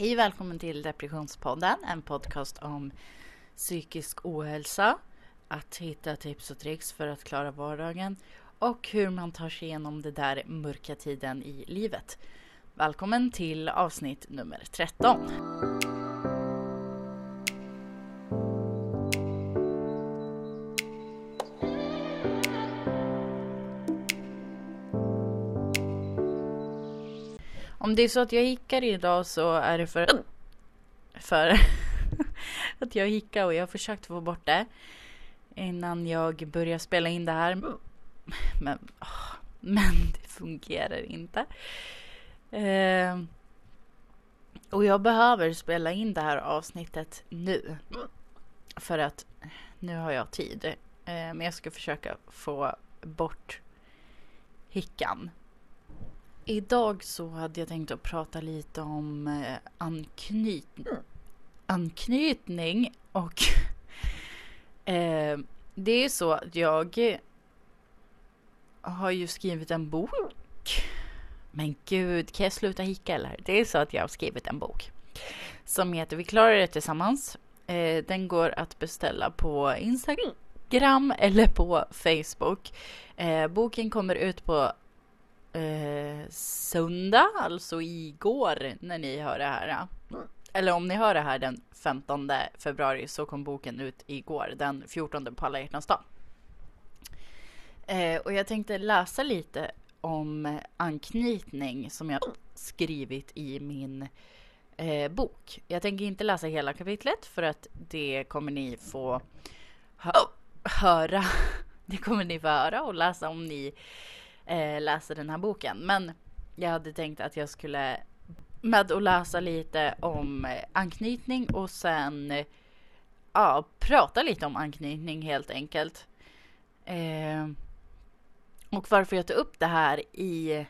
Hej välkommen till Depressionspodden, en podcast om psykisk ohälsa, att hitta tips och tricks för att klara vardagen och hur man tar sig igenom den där mörka tiden i livet. Välkommen till avsnitt nummer 13. Om det är så att jag hickar idag så är det för, för att jag hickar och jag har försökt få bort det innan jag börjar spela in det här. Men, åh, men det fungerar inte. Eh, och jag behöver spela in det här avsnittet nu. För att nu har jag tid. Eh, men jag ska försöka få bort hickan. Idag så hade jag tänkt att prata lite om eh, anknyt anknytning och eh, det är så att jag har ju skrivit en bok. Men gud, kan jag sluta hicka eller? Det är så att jag har skrivit en bok som heter Vi klarar det tillsammans. Eh, den går att beställa på Instagram eller på Facebook. Eh, boken kommer ut på eh, söndag, alltså igår när ni hör det här. Eller om ni hör det här den 15 februari så kom boken ut igår, den 14 på alla hjärtans dag. Eh, och jag tänkte läsa lite om anknytning som jag skrivit i min eh, bok. Jag tänker inte läsa hela kapitlet för att det kommer ni få hö höra. Det kommer ni få höra och läsa om ni eh, läser den här boken. Men jag hade tänkt att jag skulle med att läsa lite om eh, anknytning och sen eh, ja, prata lite om anknytning helt enkelt. Eh, och varför jag tar upp det här i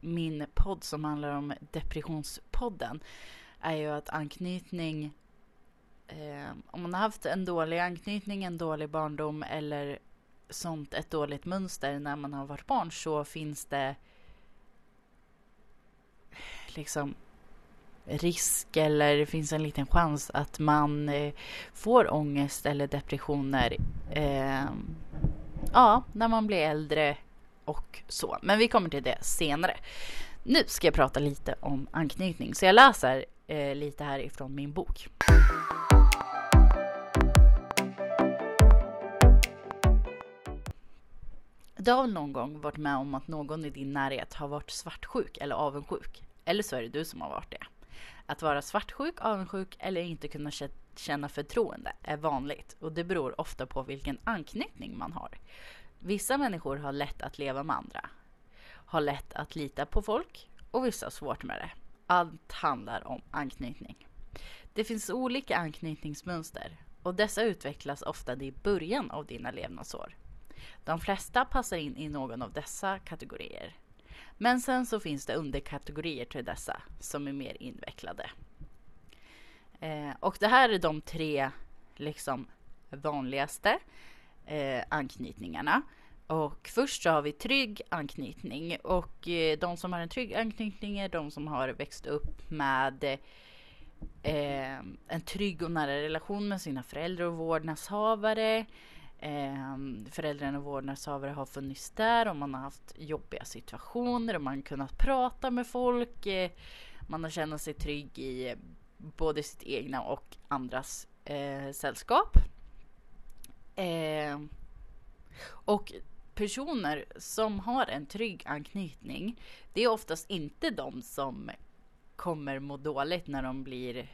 min podd som handlar om depressionspodden är ju att anknytning eh, om man har haft en dålig anknytning, en dålig barndom eller sånt, ett dåligt mönster när man har varit barn så finns det liksom risk eller det finns en liten chans att man eh, får ångest eller depressioner eh, ja, när man blir äldre och så. Men vi kommer till det senare. Nu ska jag prata lite om anknytning, så jag läser eh, lite här ifrån min bok. Du har väl någon gång varit med om att någon i din närhet har varit svartsjuk eller avundsjuk? Eller så är det du som har varit det. Att vara svartsjuk, avundsjuk eller inte kunna känna förtroende är vanligt och det beror ofta på vilken anknytning man har. Vissa människor har lätt att leva med andra, har lätt att lita på folk och vissa har svårt med det. Allt handlar om anknytning. Det finns olika anknytningsmönster och dessa utvecklas ofta i början av dina levnadsår. De flesta passar in i någon av dessa kategorier. Men sen så finns det underkategorier till dessa som är mer invecklade. Eh, och det här är de tre liksom vanligaste eh, anknytningarna. Och först så har vi trygg anknytning och eh, de som har en trygg anknytning är de som har växt upp med eh, en trygg och nära relation med sina föräldrar och vårdnadshavare. Eh, föräldrarna och vårdnadshavare har funnits där och man har haft jobbiga situationer och man har kunnat prata med folk. Eh, man har känt sig trygg i eh, både sitt egna och andras eh, sällskap. Eh, och personer som har en trygg anknytning, det är oftast inte de som kommer må dåligt när de blir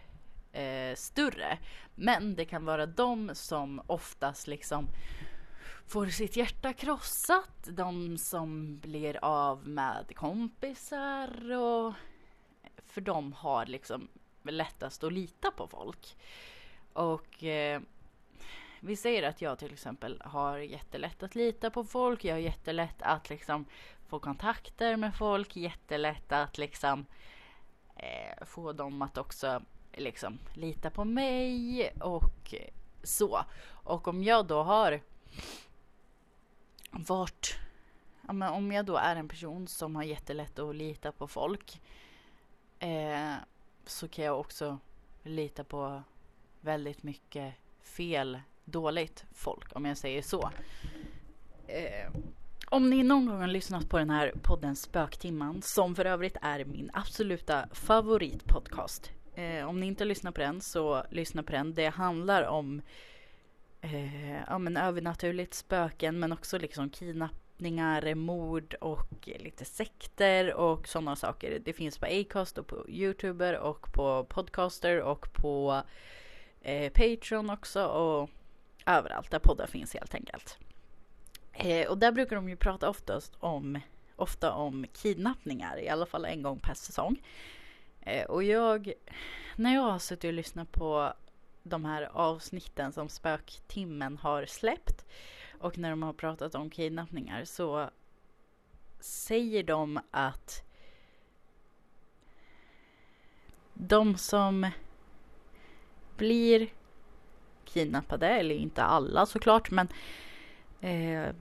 eh, större. Men det kan vara de som oftast liksom får sitt hjärta krossat. De som blir av med kompisar och för de har liksom lättast att lita på folk. Och eh, vi säger att jag till exempel har jättelätt att lita på folk. Jag har jättelätt att liksom få kontakter med folk. Jättelätt att liksom eh, få dem att också liksom lita på mig och så. Och om jag då har varit, ja, men om jag då är en person som har jättelätt att lita på folk. Eh, så kan jag också lita på väldigt mycket fel, dåligt folk om jag säger så. Eh, om ni någon gång har lyssnat på den här podden Spöktimman, som för övrigt är min absoluta favoritpodcast. Eh, om ni inte lyssnar på den så lyssna på den. Det handlar om eh, ja, men övernaturligt spöken men också liksom kidnappningar, mord och lite sekter och sådana saker. Det finns på Acast och på Youtuber och på Podcaster och på eh, Patreon också och överallt där poddar finns helt enkelt. Eh, och där brukar de ju prata oftast om, ofta om kidnappningar, i alla fall en gång per säsong. Eh, och jag, när jag har suttit och lyssnat på de här avsnitten som Spöktimmen har släppt och när de har pratat om kidnappningar så säger de att de som blir kidnappade, eller inte alla såklart, men eh,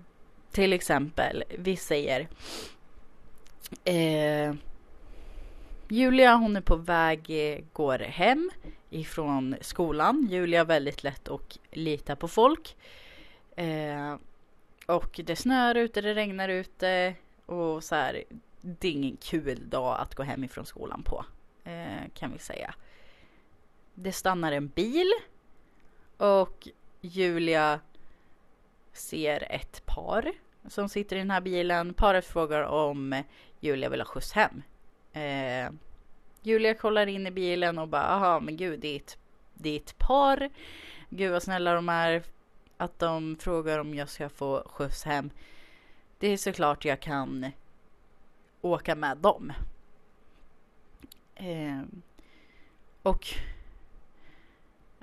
till exempel, vi säger eh, Julia hon är på väg, eh, går hem ifrån skolan. Julia är väldigt lätt att lita på folk. Eh, och det snöar ute, det regnar ute och så här. Det är ingen kul dag att gå hem ifrån skolan på. Eh, kan vi säga. Det stannar en bil. Och Julia ser ett par som sitter i den här bilen. Paret frågar om Julia vill ha skjuts hem. Eh, Julia kollar in i bilen och bara, aha men gud det är ett, det är ett par. Gud vad snälla de är. Att de frågar om jag ska få skjuts hem. Det är såklart jag kan åka med dem. Eh, och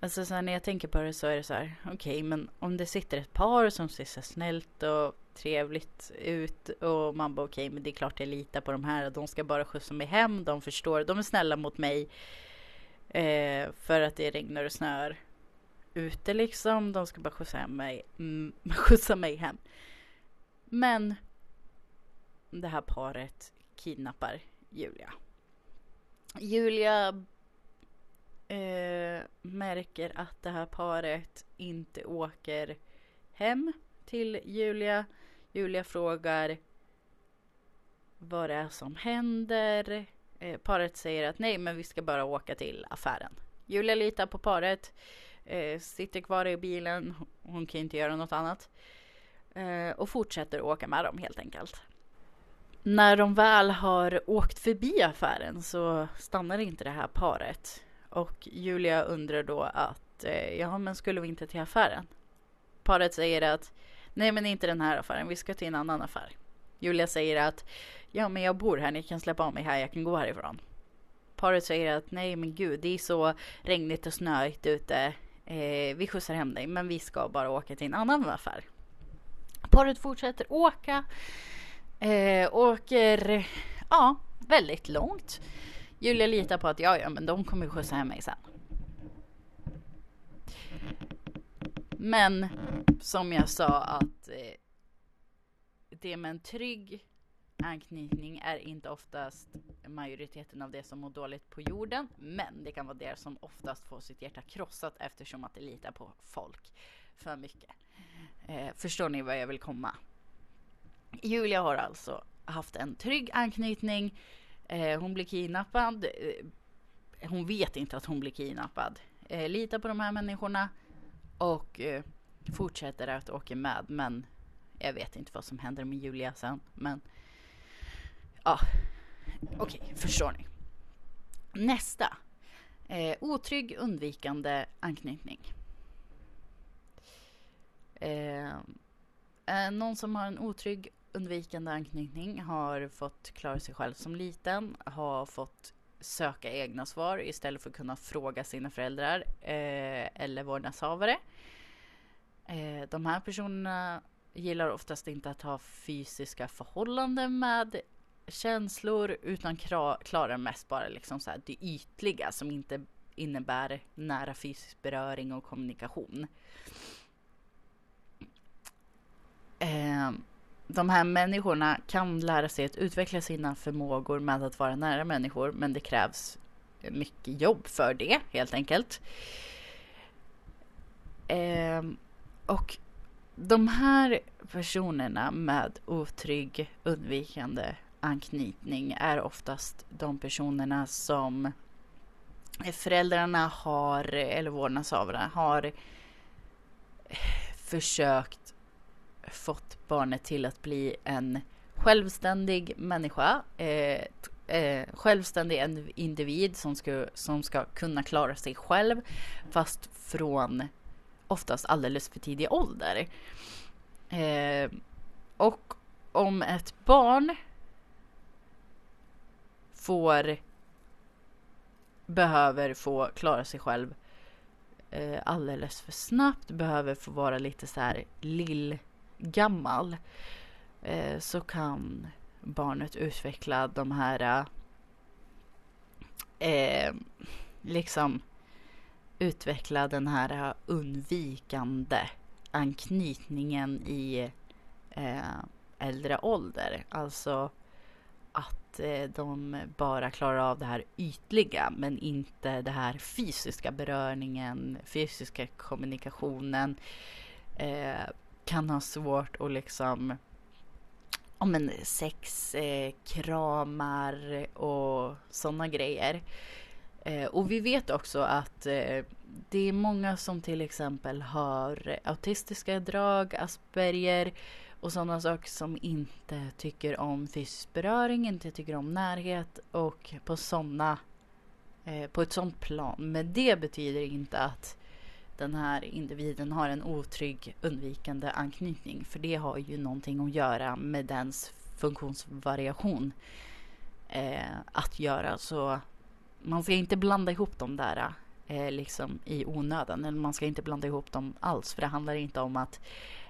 alltså så här, när jag tänker på det så är det så här, okej okay, men om det sitter ett par som ser så snällt och trevligt ut och man bara okej, okay, men det är klart jag litar på de här. De ska bara skjutsa mig hem. De förstår. De är snälla mot mig. Eh, för att det regnar och snör ute liksom. De ska bara skjutsa hem mig. Mm, skjutsa mig hem. Men det här paret kidnappar Julia. Julia eh, märker att det här paret inte åker hem till Julia Julia frågar vad det är som händer. Eh, paret säger att nej, men vi ska bara åka till affären. Julia litar på paret, eh, sitter kvar i bilen, hon kan inte göra något annat. Eh, och fortsätter åka med dem helt enkelt. När de väl har åkt förbi affären så stannar inte det här paret. Och Julia undrar då att, eh, ja men skulle vi inte till affären? Paret säger att Nej, men inte den här affären. Vi ska till en annan affär. Julia säger att ja, men jag bor här. Ni kan släppa av mig här. Jag kan gå härifrån. Paret säger att nej, men gud, det är så regnigt och snöigt ute. Eh, vi skjutsar hem dig, men vi ska bara åka till en annan affär. Paret fortsätter åka. Eh, åker, ja, väldigt långt. Julia litar på att ja, ja, men de kommer skjutsa hem mig sen. Men som jag sa att eh, det med en trygg anknytning är inte oftast majoriteten av det som mår dåligt på jorden. Men det kan vara det som oftast får sitt hjärta krossat eftersom att det litar på folk för mycket. Eh, förstår ni vad jag vill komma? Julia har alltså haft en trygg anknytning. Eh, hon blir kidnappad. Eh, hon vet inte att hon blir kidnappad. Eh, litar på de här människorna och eh, fortsätter att åka med. Men jag vet inte vad som händer med Julia sen. Men ja, okej, okay, förstår ni. Nästa. Eh, otrygg undvikande anknytning. Eh, eh, någon som har en otrygg undvikande anknytning har fått klara sig själv som liten, har fått söka egna svar istället för att kunna fråga sina föräldrar eh, eller vårdnadshavare. Eh, de här personerna gillar oftast inte att ha fysiska förhållanden med känslor utan klarar mest bara liksom så här det ytliga som inte innebär nära fysisk beröring och kommunikation. Eh, de här människorna kan lära sig att utveckla sina förmågor med att vara nära människor men det krävs mycket jobb för det helt enkelt. Eh, och de här personerna med otrygg undvikande anknytning är oftast de personerna som föräldrarna har, eller vårdnadshavarna har försökt fått barnet till att bli en självständig människa. Eh, eh, självständig individ som ska, som ska kunna klara sig själv fast från oftast alldeles för tidig ålder. Eh, och om ett barn får behöver få klara sig själv eh, alldeles för snabbt, behöver få vara lite så här gammal eh, så kan barnet utveckla de här eh, liksom utveckla den här undvikande anknytningen i eh, äldre ålder. Alltså att eh, de bara klarar av det här ytliga men inte det här fysiska beröringen, fysiska kommunikationen. Eh, kan ha svårt att liksom ja men sex, eh, kramar och sådana grejer. Eh, och vi vet också att eh, det är många som till exempel har autistiska drag, Asperger och sådana saker som inte tycker om fysisk beröring, inte tycker om närhet och på sådana eh, på ett sådant plan. Men det betyder inte att den här individen har en otrygg undvikande anknytning. För det har ju någonting att göra med dens funktionsvariation eh, att göra. Så man ska inte blanda ihop dem där eh, liksom i onödan. Eller man ska inte blanda ihop dem alls. För det handlar inte om att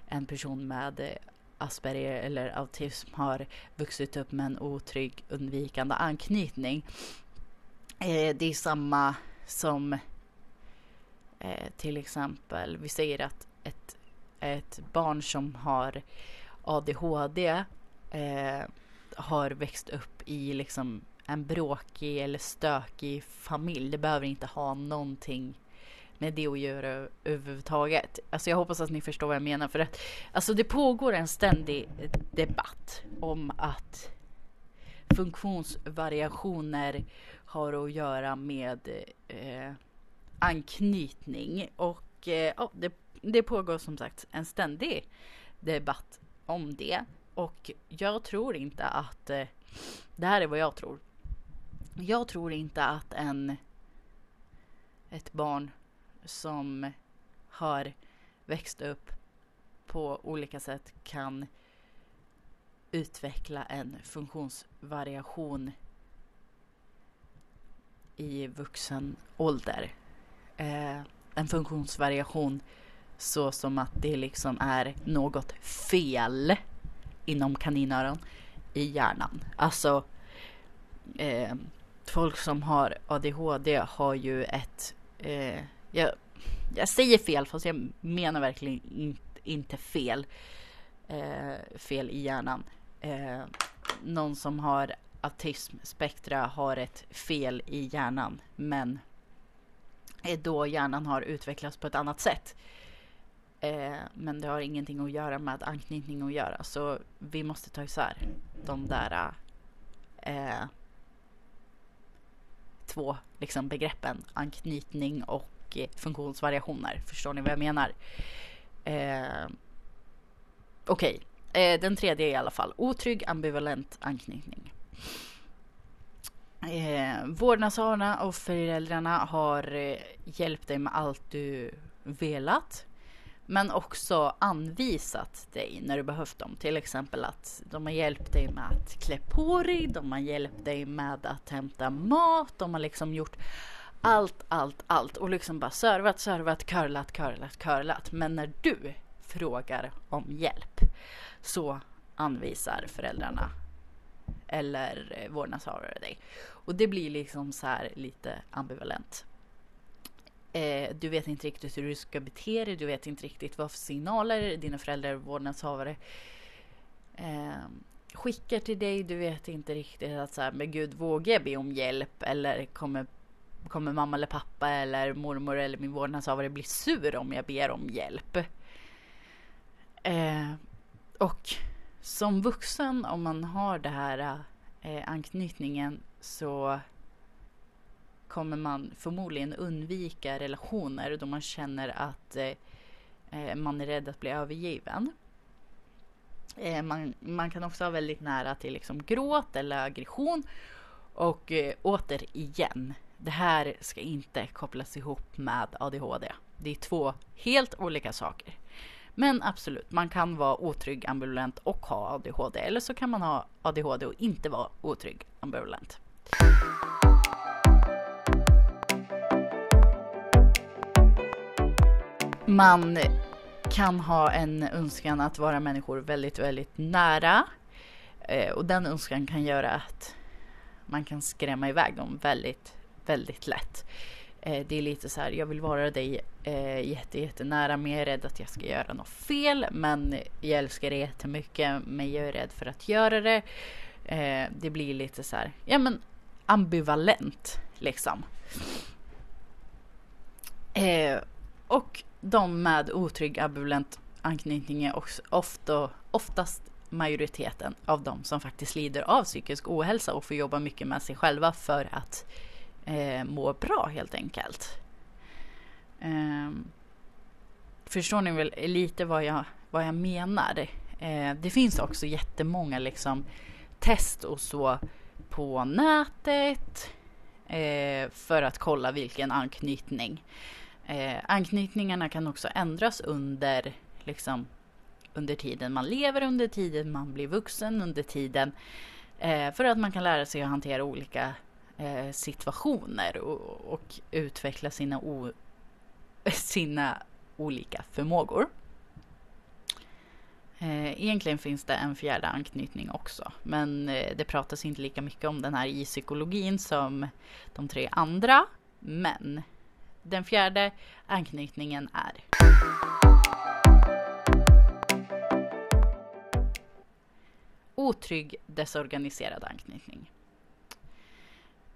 en person med eh, Asperger eller autism har vuxit upp med en otrygg undvikande anknytning. Eh, det är samma som eh, till exempel, vi säger att ett, ett barn som har ADHD eh, har växt upp i liksom en bråkig eller stökig familj. Det behöver inte ha någonting med det att göra överhuvudtaget. Alltså jag hoppas att ni förstår vad jag menar. För att, alltså det pågår en ständig debatt om att funktionsvariationer har att göra med eh, anknytning. Och eh, ja, det, det pågår som sagt en ständig debatt om det. Och jag tror inte att, eh, det här är vad jag tror. Jag tror inte att en, ett barn som har växt upp på olika sätt kan utveckla en funktionsvariation i vuxen ålder. Eh, en funktionsvariation så som att det liksom är något fel inom kaninöron i hjärnan. Alltså eh, folk som har ADHD har ju ett eh, jag, jag säger fel fast jag menar verkligen in, inte fel. Eh, fel i hjärnan. Eh, någon som har autismspektra har ett fel i hjärnan men då hjärnan har utvecklats på ett annat sätt. Eh, men det har ingenting att göra med anknytning att göra så vi måste ta isär de där eh, två liksom, begreppen anknytning och eh, funktionsvariationer. Förstår ni vad jag menar? Eh, Okej, okay. eh, den tredje i alla fall otrygg ambivalent anknytning. Eh, vårdnadshavarna och föräldrarna har eh, hjälpt dig med allt du velat. Men också anvisat dig när du behövt dem. Till exempel att de har hjälpt dig med att klä på dig, de har hjälpt dig med att hämta mat, de har liksom gjort allt, allt, allt och liksom bara servat, servat, curlat, curlat, curlat. Men när du frågar om hjälp så anvisar föräldrarna eller eh, vårdnadshavare dig. Och det blir liksom så här lite ambivalent. Eh, du vet inte riktigt hur du ska bete dig, du vet inte riktigt vad för signaler dina föräldrar och vårdnadshavare eh, skickar till dig. Du vet inte riktigt att så här, men gud, vågar jag be om hjälp eller kommer kommer mamma eller pappa eller mormor eller min vårdnadshavare bli sur om jag ber om hjälp. Eh, och som vuxen, om man har den här eh, anknytningen så kommer man förmodligen undvika relationer då man känner att eh, eh man är rädd att bli övergiven. Eh, man, man, kan också ha väldigt nära till liksom gråt eller aggression. Och eh, återigen, det här ska inte kopplas ihop med ADHD. Det är två helt olika saker. Men absolut, man kan vara otrygg ambivalent och ha ADHD. Eller så kan man ha ADHD och inte vara otrygg ambivalent. Man kan ha en önskan att vara människor väldigt, väldigt nära. Eh, och den önskan kan göra att man kan skrämma iväg dem väldigt, väldigt lätt. Eh, det är lite så här, jag vill vara dig eh, jätte, jättenära men jag är rädd att jag ska göra något fel. Men jag älskar dig jättemycket men jag är rädd för att göra det. Eh, det blir lite så här, ja men ambivalent liksom. Eh, och de med otrygg ambivalent anknytning är också ofta, oftast majoriteten av de som faktiskt lider av psykisk ohälsa och får jobba mycket med sig själva för att eh, må bra helt enkelt. Eh, förstår ni väl lite vad jag, vad jag menar? Eh, det finns också jättemånga liksom, test och så på nätet eh, för att kolla vilken anknytning. Eh, anknytningarna kan också ändras under, liksom, under tiden man lever, under tiden man blir vuxen, under tiden eh, för att man kan lära sig att hantera olika eh, situationer och, och, utveckla sina, o, sina olika förmågor. Eh, egentligen finns det en fjärde anknytning också, men eh, det pratas inte lika mycket om den här i psykologin som de tre andra. Men den fjärde anknytningen är otrygg desorganiserad anknytning.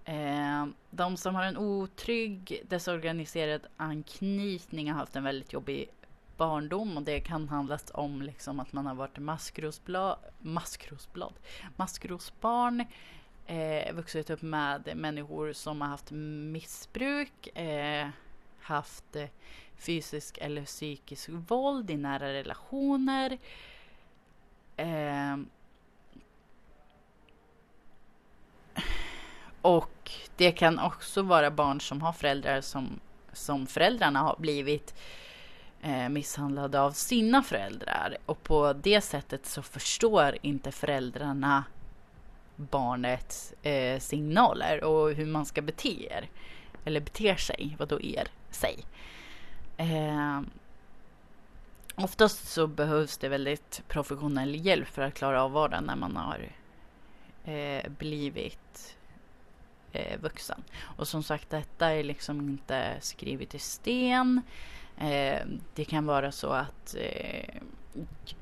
Eh, de som har en otrygg desorganiserad anknytning har haft en väldigt jobbig barndom och det kan handla om liksom att man har varit maskrosblad, maskrosblad, maskrosbarn, eh, vuxit upp med människor som har haft missbruk, eh, haft eh, fysisk eller psykisk våld i nära relationer. Eh, och det kan också vara barn som har föräldrar som, som föräldrarna har blivit eh, misshandlade av sina föräldrar. Och på det sättet så förstår inte föräldrarna barnets eh, signaler och hur man ska bete er. Eller beter sig, vad då er, sig. Eh, oftast så behövs det väldigt professionell hjälp för att klara av vardagen när man har eh, blivit eh, vuxen. Och som sagt, detta är liksom inte skrivet i sten. Eh, det kan vara så att eh,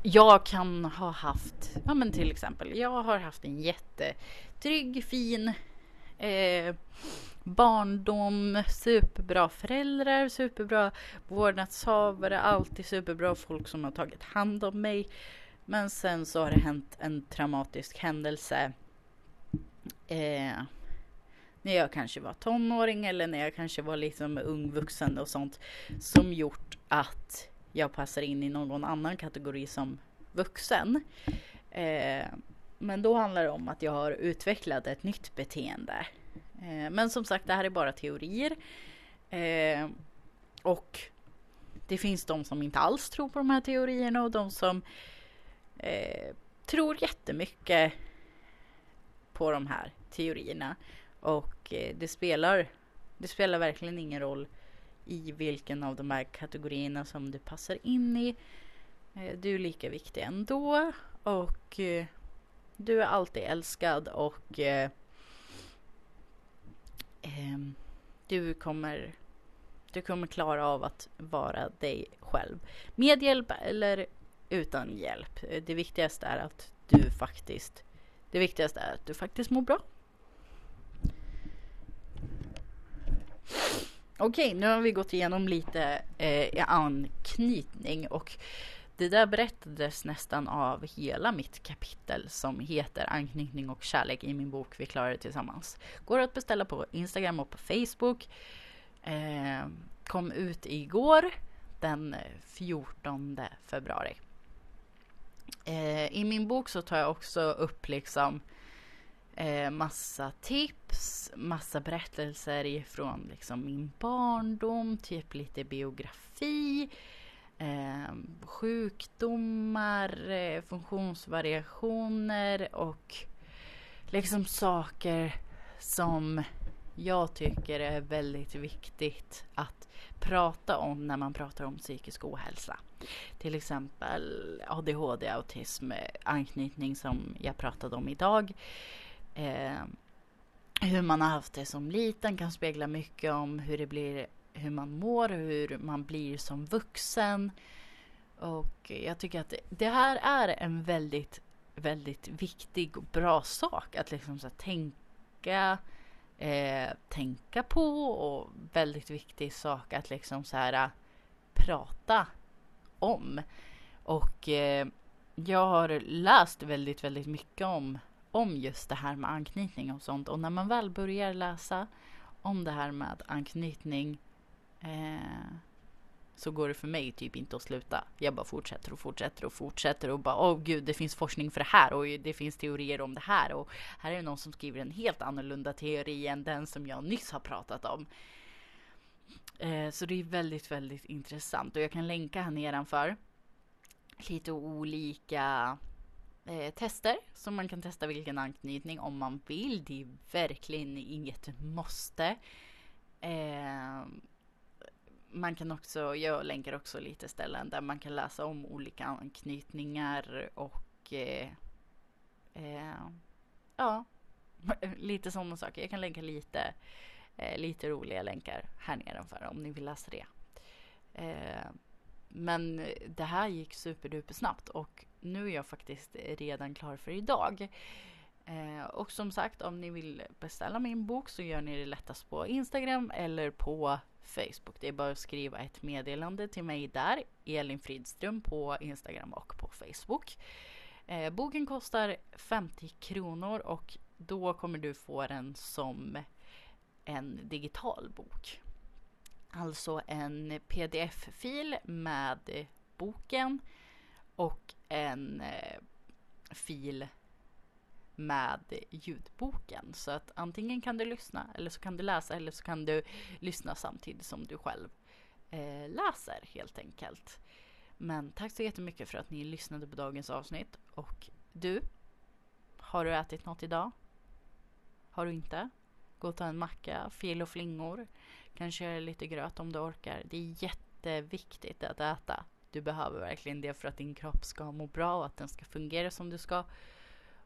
jag kan ha haft, ja men till exempel, jag har haft en jättetrygg, fin eh, barndom, superbra föräldrar, superbra vårdnadshavare, alltid superbra folk som har tagit hand om mig. Men sen så har det hänt en traumatisk händelse eh, när jag kanske var tonåring eller när jag kanske var liksom ung vuxen och sånt som gjort att jag passar in i någon annan kategori som vuxen. Eh, men då handlar det om att jag har utvecklat ett nytt beteende. Eh, men som sagt, det här är bara teorier. Eh, och det finns de som inte alls tror på de här teorierna och de som eh, tror jättemycket på de här teorierna. Och eh, det spelar, det spelar verkligen ingen roll i vilken av de här kategorierna som du passar in i. Eh, du är lika viktig ändå och eh, du är alltid älskad och du kommer du kommer klara av att vara dig själv. Med hjälp eller utan hjälp. Det viktigaste är att du faktiskt det viktigaste är att du faktiskt mår bra. Okej, nu har vi gått igenom lite eh, anknytning och det där berättades nästan av hela mitt kapitel som heter Anknytning och kärlek i min bok Vi klarar det tillsammans. Går att beställa på Instagram och på Facebook. Eh, kom ut igår den 14 februari. Eh, I min bok så tar jag också upp liksom eh, massa tips, massa berättelser ifrån liksom min barndom, typ lite biografi, eh, sjukdomar, eh, funktionsvariationer och liksom saker som jag tycker är väldigt viktigt att prata om när man pratar om psykisk ohälsa. Till exempel ADHD, autism, anknytning som jag pratade om idag. Eh, hur man har haft det som liten kan spegla mycket om hur det blir, hur man mår, hur man blir som vuxen. Och jag tycker att det här är en väldigt, väldigt viktig och bra sak att liksom så tänka, eh, tänka på och väldigt viktig sak att liksom så här eh, prata om. Och eh, jag har läst väldigt, väldigt mycket om om just det här med anknytning och sånt. Och när man väl börjar läsa om det här med anknytning eh, så går det för mig typ inte att sluta. Jag bara fortsätter och fortsätter och fortsätter och bara åh oh, gud det finns forskning för det här och det finns teorier om det här och här är det någon som skriver en helt annorlunda teori än den som jag nyss har pratat om. Eh, så det är väldigt, väldigt intressant och jag kan länka här nedanför lite olika eh, tester så man kan testa vilken anknytning om man vill. Det är verkligen inget måste. Eh, man kan också, jag länkar också lite ställen där man kan läsa om olika anknytningar och eh, eh, ja, lite sådana saker. Jag kan länka lite, eh, lite roliga länkar här nedanför om ni vill läsa det. Eh, men det här gick superduper snabbt och nu är jag faktiskt redan klar för idag. Eh, och som sagt, om ni vill beställa min bok så gör ni det lättast på Instagram eller på Facebook. Det är bara att skriva ett meddelande till mig där, Elin Fridström på Instagram och på Facebook. Eh, boken kostar 50 kronor och då kommer du få den som en digital bok. Alltså en pdf-fil med boken och en eh, fil med ljudboken. Så att antingen kan du lyssna eller så kan du läsa eller så kan du lyssna samtidigt som du själv eh, läser helt enkelt. Men tack så jättemycket för att ni lyssnade på dagens avsnitt och du, har du ätit något idag? Har du inte? Gå och ta en macka, fil och flingor, kanske lite gröt om du orkar. Det är jätteviktigt att äta. Du behöver verkligen det för att din kropp ska må bra och att den ska fungera som du ska.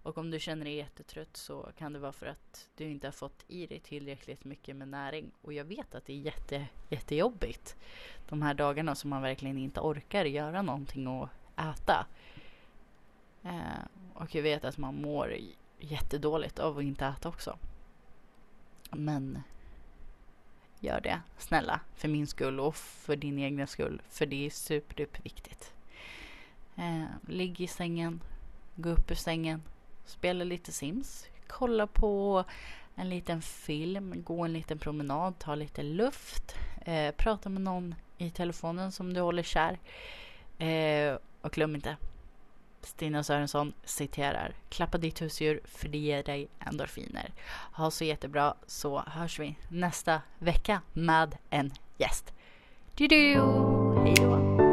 Och om du känner dig jättetrött så kan det vara för att du inte har fått i dig tillräckligt mycket med näring. Och jag vet att det är jätte, jättejobbigt de här dagarna som man verkligen inte orkar göra någonting och äta. Eh, och jag vet att man mår jättedåligt av att inte äta också. Men gör det, snälla, för min skull och för din egna skull. För det är superduperviktigt. Eh, ligg i sängen, gå upp ur sängen, spela lite Sims, kolla på en liten film, gå en liten promenad, ta lite luft, eh, prata med någon i telefonen som du håller kär. Eh, och glöm inte, Stina Sörensson citerar Klappa ditt husdjur för det ger dig endorfiner. Ha så jättebra så hörs vi nästa vecka med en gäst. Du, du. Hej då!